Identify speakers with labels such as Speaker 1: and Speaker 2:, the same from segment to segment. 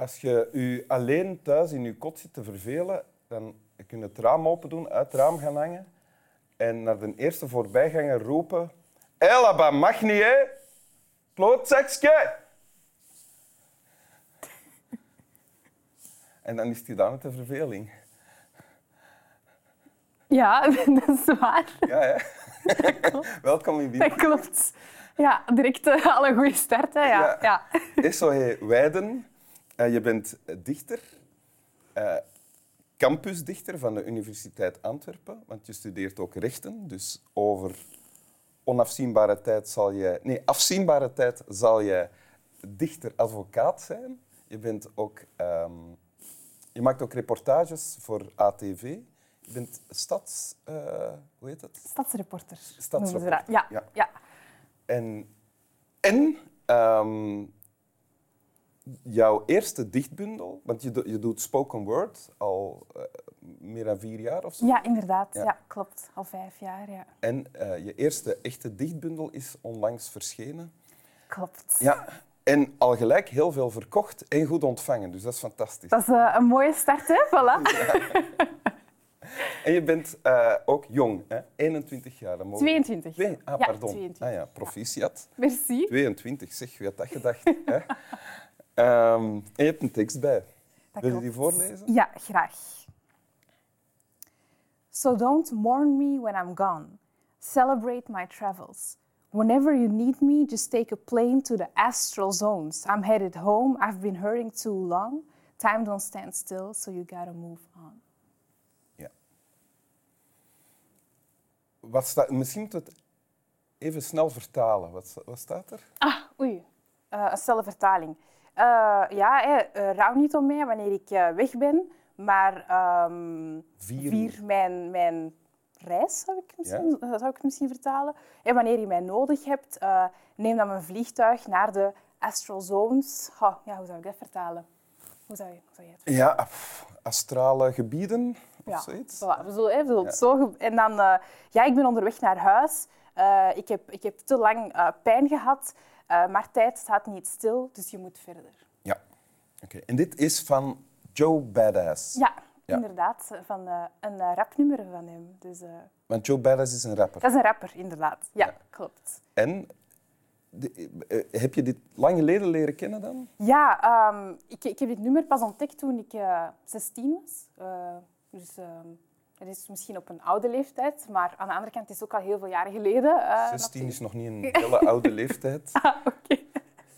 Speaker 1: Als je je alleen thuis in je kot zit te vervelen, dan kun je het raam open doen, uit het raam gaan hangen en naar de eerste voorbijganger roepen... Dat mag niet, hè? En dan is het gedaan met de verveling.
Speaker 2: Ja, dat is waar.
Speaker 1: Ja, hè? Welkom in
Speaker 2: Dat
Speaker 1: Wien.
Speaker 2: klopt. Ja, direct eh, al een goede start. Hè. Ja.
Speaker 1: Ja.
Speaker 2: Ja.
Speaker 1: Esohe Weiden, eh, je bent dichter, eh, campusdichter van de Universiteit Antwerpen, want je studeert ook rechten, dus over onafzienbare tijd zal je... Nee, afzienbare tijd zal je dichter-advocaat zijn. Je, bent ook, ehm, je maakt ook reportages voor ATV. Je bent stads... eh, hoe heet het?
Speaker 2: Stadsreporter.
Speaker 1: Stadsreporter,
Speaker 2: dat. Ja.
Speaker 1: Ja. En, en ehm, jouw eerste dichtbundel, want je, do- je doet spoken word al eh, meer dan vier jaar of zo.
Speaker 2: Ja, inderdaad.
Speaker 1: Ja.
Speaker 2: Ja. klopt. Al vijf jaar, ja.
Speaker 1: En eh, je eerste echte dichtbundel is onlangs verschenen.
Speaker 2: Klopt.
Speaker 1: Ja. En al gelijk heel veel verkocht en goed ontvangen, dus dat is fantastisch.
Speaker 2: Dat is eh, een mooie start, hè? Voilà.
Speaker 1: En je bent ook jong, hè? 21 jaar. mogen-
Speaker 2: 22.
Speaker 1: Twee? Ah,
Speaker 2: Ja,
Speaker 1: pardon.
Speaker 2: 22.
Speaker 1: Ah ja, proficiat.
Speaker 2: Merci.
Speaker 1: 22, zeg, wie had dat gedacht? hè? Ehm, en je hebt een tekst bij.
Speaker 2: Dat
Speaker 1: Wil je die voorlezen?
Speaker 2: Ja, graag. So don't mourn me when I'm gone. Celebrate my travels. Whenever you need me, just take a plane to the astral zones. I'm headed home. I've been hurting too long. Time don't stand still, so you gotta move on.
Speaker 1: Ja. Wat staat, misschien moeten we het even snel vertalen. Wat staat er?
Speaker 2: Ah, oei. Eh, een snelle vertaling. Eh, ja, hè, eh, rouw niet om mij wanneer ik eh, weg ben, maar ehm,
Speaker 1: Vier.
Speaker 2: vier mijn, mijn reis, zou ik, misschien, zou ik het misschien vertalen. En wanneer je mij nodig hebt, neem dan mijn vliegtuig naar de astral zones. Ja, hoe zou ik dat vertalen? Hoe zou je, hoe zou je het
Speaker 1: Ja, astrale gebieden of
Speaker 2: ja,
Speaker 1: zoiets.
Speaker 2: voilà. We zullen, hè, we zullen het zo... En dan... ja, ik ben onderweg naar huis. Ik, heb, ik heb te lang pijn gehad, eh, maar tijd staat niet stil, dus je moet verder.
Speaker 1: Ja. Oké. En dit is van Joe Badass.
Speaker 2: Ja,
Speaker 1: Ja.
Speaker 2: inderdaad. Van eh, een eh, rapnummer van hem. Dus,
Speaker 1: Want Joe Badass is een rapper.
Speaker 2: dat is een rapper, inderdaad. Ja,
Speaker 1: Ja.
Speaker 2: klopt.
Speaker 1: En de- heb je dit lang geleden leren kennen dan?
Speaker 2: Ja, ehm, ik, ik heb dit nummer pas ontdekt toen ik eh 16 was. Dus het is misschien op een oude leeftijd, maar aan de andere kant is het ook al heel veel jaren geleden. eh,
Speaker 1: 16
Speaker 2: natuurlijk.
Speaker 1: is nog niet een hele oude leeftijd.
Speaker 2: Ah, oké.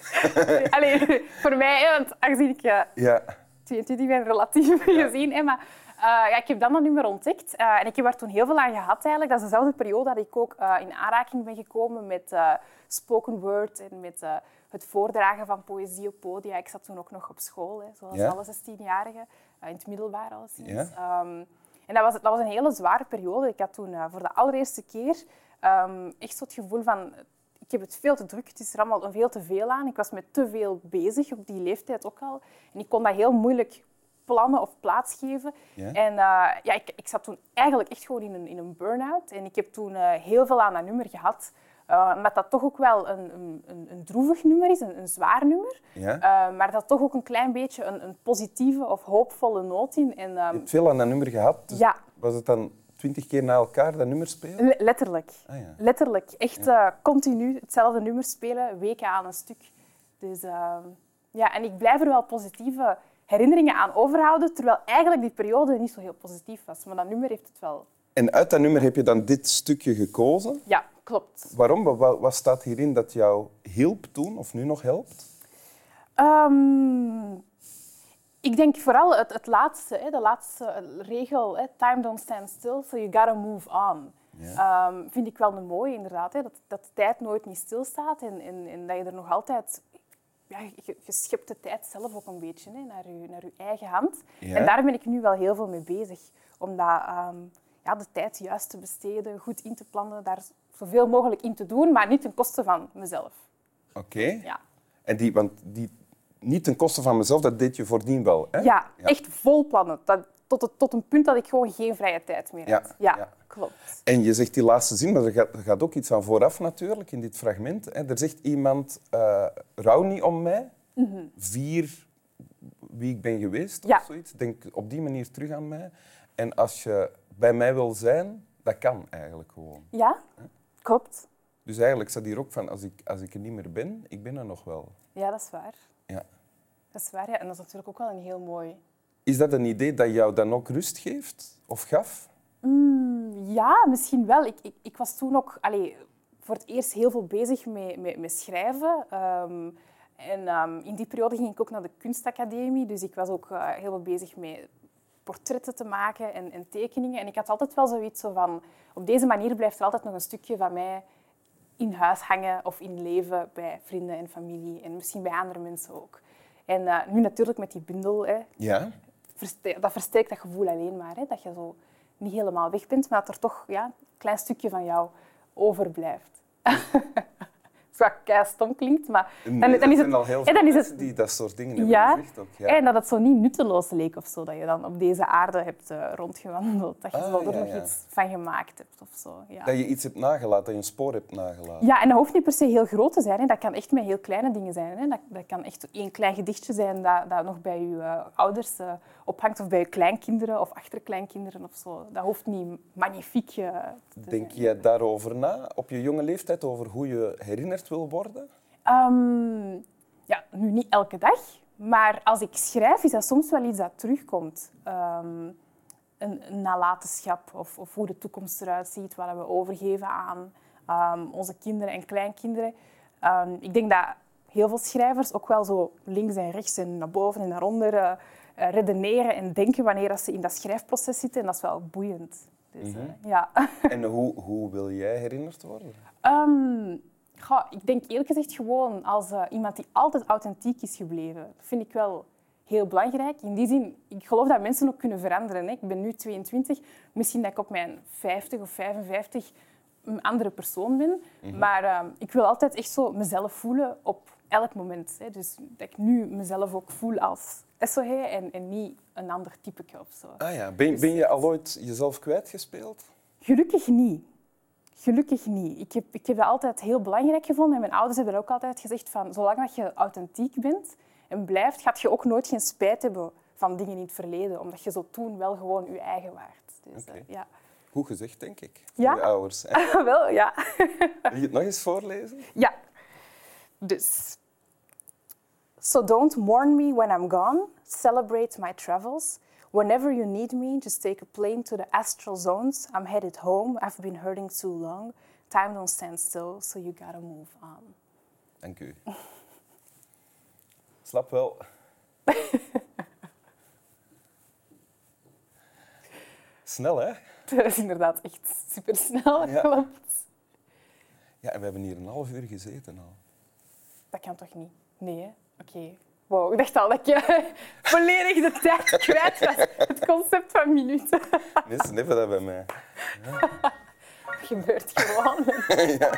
Speaker 2: Allee, voor mij, want aangezien ik eh,
Speaker 1: Ja.
Speaker 2: 22 ben, relatief gezien. Hè, maar eh, ja, ik heb dan dat nummer ontdekt eh, en ik heb er toen heel veel aan gehad. Eigenlijk. Dat is dezelfde periode dat ik ook eh, in aanraking ben gekomen met eh, spoken word en met eh, het voordragen van poëzie op podia. Ik zat toen ook nog op school, hè, zoals
Speaker 1: Ja.
Speaker 2: alle 16-jarigen, eh, in het middelbaar alleszins.
Speaker 1: Ja.
Speaker 2: Ehm, en dat was, dat was een hele zware periode. Ik had toen eh, voor de allereerste keer ehm, echt zo het gevoel van... Ik heb het veel te druk, het is er allemaal veel te veel aan. Ik was met te veel bezig, op die leeftijd ook al. En ik kon dat heel moeilijk plannen of plaatsgeven. En eh, ja, ik, ik zat toen eigenlijk echt gewoon in een, in een burn-out. En ik heb toen eh, heel veel aan dat nummer gehad. Eh omdat dat toch ook wel een, een, een, droevig nummer is, een, een zwaar nummer.
Speaker 1: Ja.
Speaker 2: Eh, maar dat toch ook een klein beetje een, een positieve of hoopvolle noot in. En, ehm,
Speaker 1: Je hebt veel aan dat nummer gehad. Dus
Speaker 2: ja,
Speaker 1: Was het dan twintig keer na elkaar dat nummer spelen?
Speaker 2: le- letterlijk.
Speaker 1: Ah, ja.
Speaker 2: Letterlijk. Echt eh, continu hetzelfde nummer spelen, weken aan een stuk. Dus ehm, ja, en ik blijf er wel positieve herinneringen aan overhouden, terwijl eigenlijk die periode niet zo heel positief was. Maar dat nummer heeft het wel.
Speaker 1: En uit dat nummer heb je dan dit stukje gekozen.
Speaker 2: Ja, klopt.
Speaker 1: Waarom? Wat, staat hierin dat jou hielp toen of nu nog helpt?
Speaker 2: Ehm, ik denk vooral het, het laatste, hè, de laatste regel, hè, time don't stand still, so you gotta move on. Ehm, vind ik wel een mooie, inderdaad. Hè, dat, dat de tijd nooit niet stilstaat en, en, en dat je er nog altijd... Ja, je, je schept de tijd zelf ook een beetje hè, naar, je, naar je eigen hand.
Speaker 1: Ja.
Speaker 2: En daar ben ik nu wel heel veel mee bezig. Om dat, ehm, ja, de tijd juist te besteden, goed in te plannen, daar zoveel mogelijk in te doen, maar niet ten koste van mezelf.
Speaker 1: Oké.
Speaker 2: Ja.
Speaker 1: En die, want die, niet ten koste van mezelf, dat deed je voordien wel. Hè?
Speaker 2: Ja, echt vol plannen. Dat, tot, het, tot een punt dat ik gewoon geen vrije tijd meer had. Ja,
Speaker 1: ja.
Speaker 2: klopt.
Speaker 1: En je zegt die laatste zin, maar er gaat, er gaat ook iets aan vooraf natuurlijk in dit fragment. Hè. Er zegt iemand, eh rouw niet om mij.
Speaker 2: Mhm.
Speaker 1: Vier wie ik ben geweest
Speaker 2: Ja.
Speaker 1: of zoiets. Denk op die manier terug aan mij. En als je bij mij wil zijn, dat kan eigenlijk gewoon.
Speaker 2: Ja, klopt.
Speaker 1: Dus eigenlijk staat hier ook van, als ik, als ik er niet meer ben, ik ben er nog wel.
Speaker 2: Ja, dat is waar.
Speaker 1: Ja.
Speaker 2: Dat is waar, ja. En dat is natuurlijk ook wel een heel mooi...
Speaker 1: Is dat een idee dat jou dan ook rust geeft? Of gaf?
Speaker 2: Mm, ja, misschien wel. Ik, ik, ik was toen ook allee, voor het eerst heel veel bezig met, met, met schrijven. Ehm, en ehm, in die periode ging ik ook naar de kunstacademie. Dus ik was ook eh, heel veel bezig met portretten te maken en, en tekeningen. En ik had altijd wel zoiets zo van... Op deze manier blijft er altijd nog een stukje van mij in huis hangen of in leven bij vrienden en familie. En misschien bij andere mensen ook. En eh, nu natuurlijk met die bundel, hè,
Speaker 1: Ja.
Speaker 2: dat versterkt dat gevoel alleen maar. Hè? Dat je zo niet helemaal weg bent, maar dat er toch ja, een klein stukje van jou overblijft. Wat kei stom klinkt, maar dan, dan is het...
Speaker 1: al heel
Speaker 2: dan is het
Speaker 1: die dat soort dingen hebben
Speaker 2: ja,
Speaker 1: gezegd ook. Ja.
Speaker 2: en dat het zo niet nutteloos leek of zo, dat je dan op deze aarde hebt eh, rondgewandeld. Dat je
Speaker 1: Ah,
Speaker 2: er
Speaker 1: ja,
Speaker 2: nog
Speaker 1: ja.
Speaker 2: iets van gemaakt hebt of zo. Ja.
Speaker 1: Dat je iets hebt nagelaten, dat je een spoor hebt nagelaten.
Speaker 2: Ja, en dat hoeft niet per se heel groot te zijn. Hè. Dat kan echt met heel kleine dingen zijn. Hè. Dat, dat kan echt één klein gedichtje zijn dat, dat nog bij je eh, ouders eh, ophangt of bij je kleinkinderen of achterkleinkinderen of zo. Dat hoeft niet magnifiek eh, te
Speaker 1: Denk
Speaker 2: zijn.
Speaker 1: je daarover na, op je jonge leeftijd, over hoe je herinnerd wil worden?
Speaker 2: Ehm, ja, nu niet elke dag, maar als ik schrijf is dat soms wel iets dat terugkomt. Ehm, een, een nalatenschap of, of hoe de toekomst eruit ziet, wat we overgeven aan ehm, onze kinderen en kleinkinderen. Ik denk dat heel veel schrijvers ook wel zo links en rechts en naar boven en naar onder eh, redeneren en denken wanneer dat ze in dat schrijfproces zitten. En dat is wel boeiend. Dus, eh, ja.
Speaker 1: En hoe, hoe wil jij herinnerd worden?
Speaker 2: Ehm, ik denk eerlijk gezegd gewoon als eh, iemand die altijd authentiek is gebleven. Dat vind ik wel heel belangrijk. In die zin, ik geloof dat mensen ook kunnen veranderen. Hè. Ik ben nu 22. Misschien dat ik op mijn 50 of 55 een andere persoon ben. Maar ehm, ik wil altijd echt zo mezelf voelen op elk moment. Hè. Dus dat ik nu mezelf ook voel als SOH en, en niet een ander typeke of zo.
Speaker 1: Ah ja, ben, ben je al ooit jezelf kwijtgespeeld?
Speaker 2: Gelukkig niet. Gelukkig niet. Ik heb, ik heb dat altijd heel belangrijk gevonden. En mijn ouders hebben ook altijd gezegd van zolang dat je authentiek bent en blijft, gaat je ook nooit geen spijt hebben van dingen in het verleden. Omdat je zo toen wel gewoon je eigen waart. Dus, eh, ja.
Speaker 1: Goed gezegd, denk ik.
Speaker 2: Ja?
Speaker 1: Voor je ouders.
Speaker 2: wel, ja.
Speaker 1: Wil je het nog eens voorlezen?
Speaker 2: ja. Dus. So don't mourn me when I'm gone. Celebrate my travels. Whenever you need me, just take a plane to the astral zones. I'm headed home. I've been hurting too long. Time don't stand still, so you gotta move on.
Speaker 1: Dank u. Slap wel. Snel, hè?
Speaker 2: Dat is inderdaad echt supersnel,
Speaker 1: Ja.
Speaker 2: klopt.
Speaker 1: Ja, en we hebben hier een half uur gezeten al.
Speaker 2: Dat kan toch niet? Nee, hè? Oké. Wow, ik dacht al dat je volledig de tijd kwijt was. Het concept van minuten.
Speaker 1: Ze hebben dat bij mij.
Speaker 2: Dat gebeurt gewoon.
Speaker 1: ja.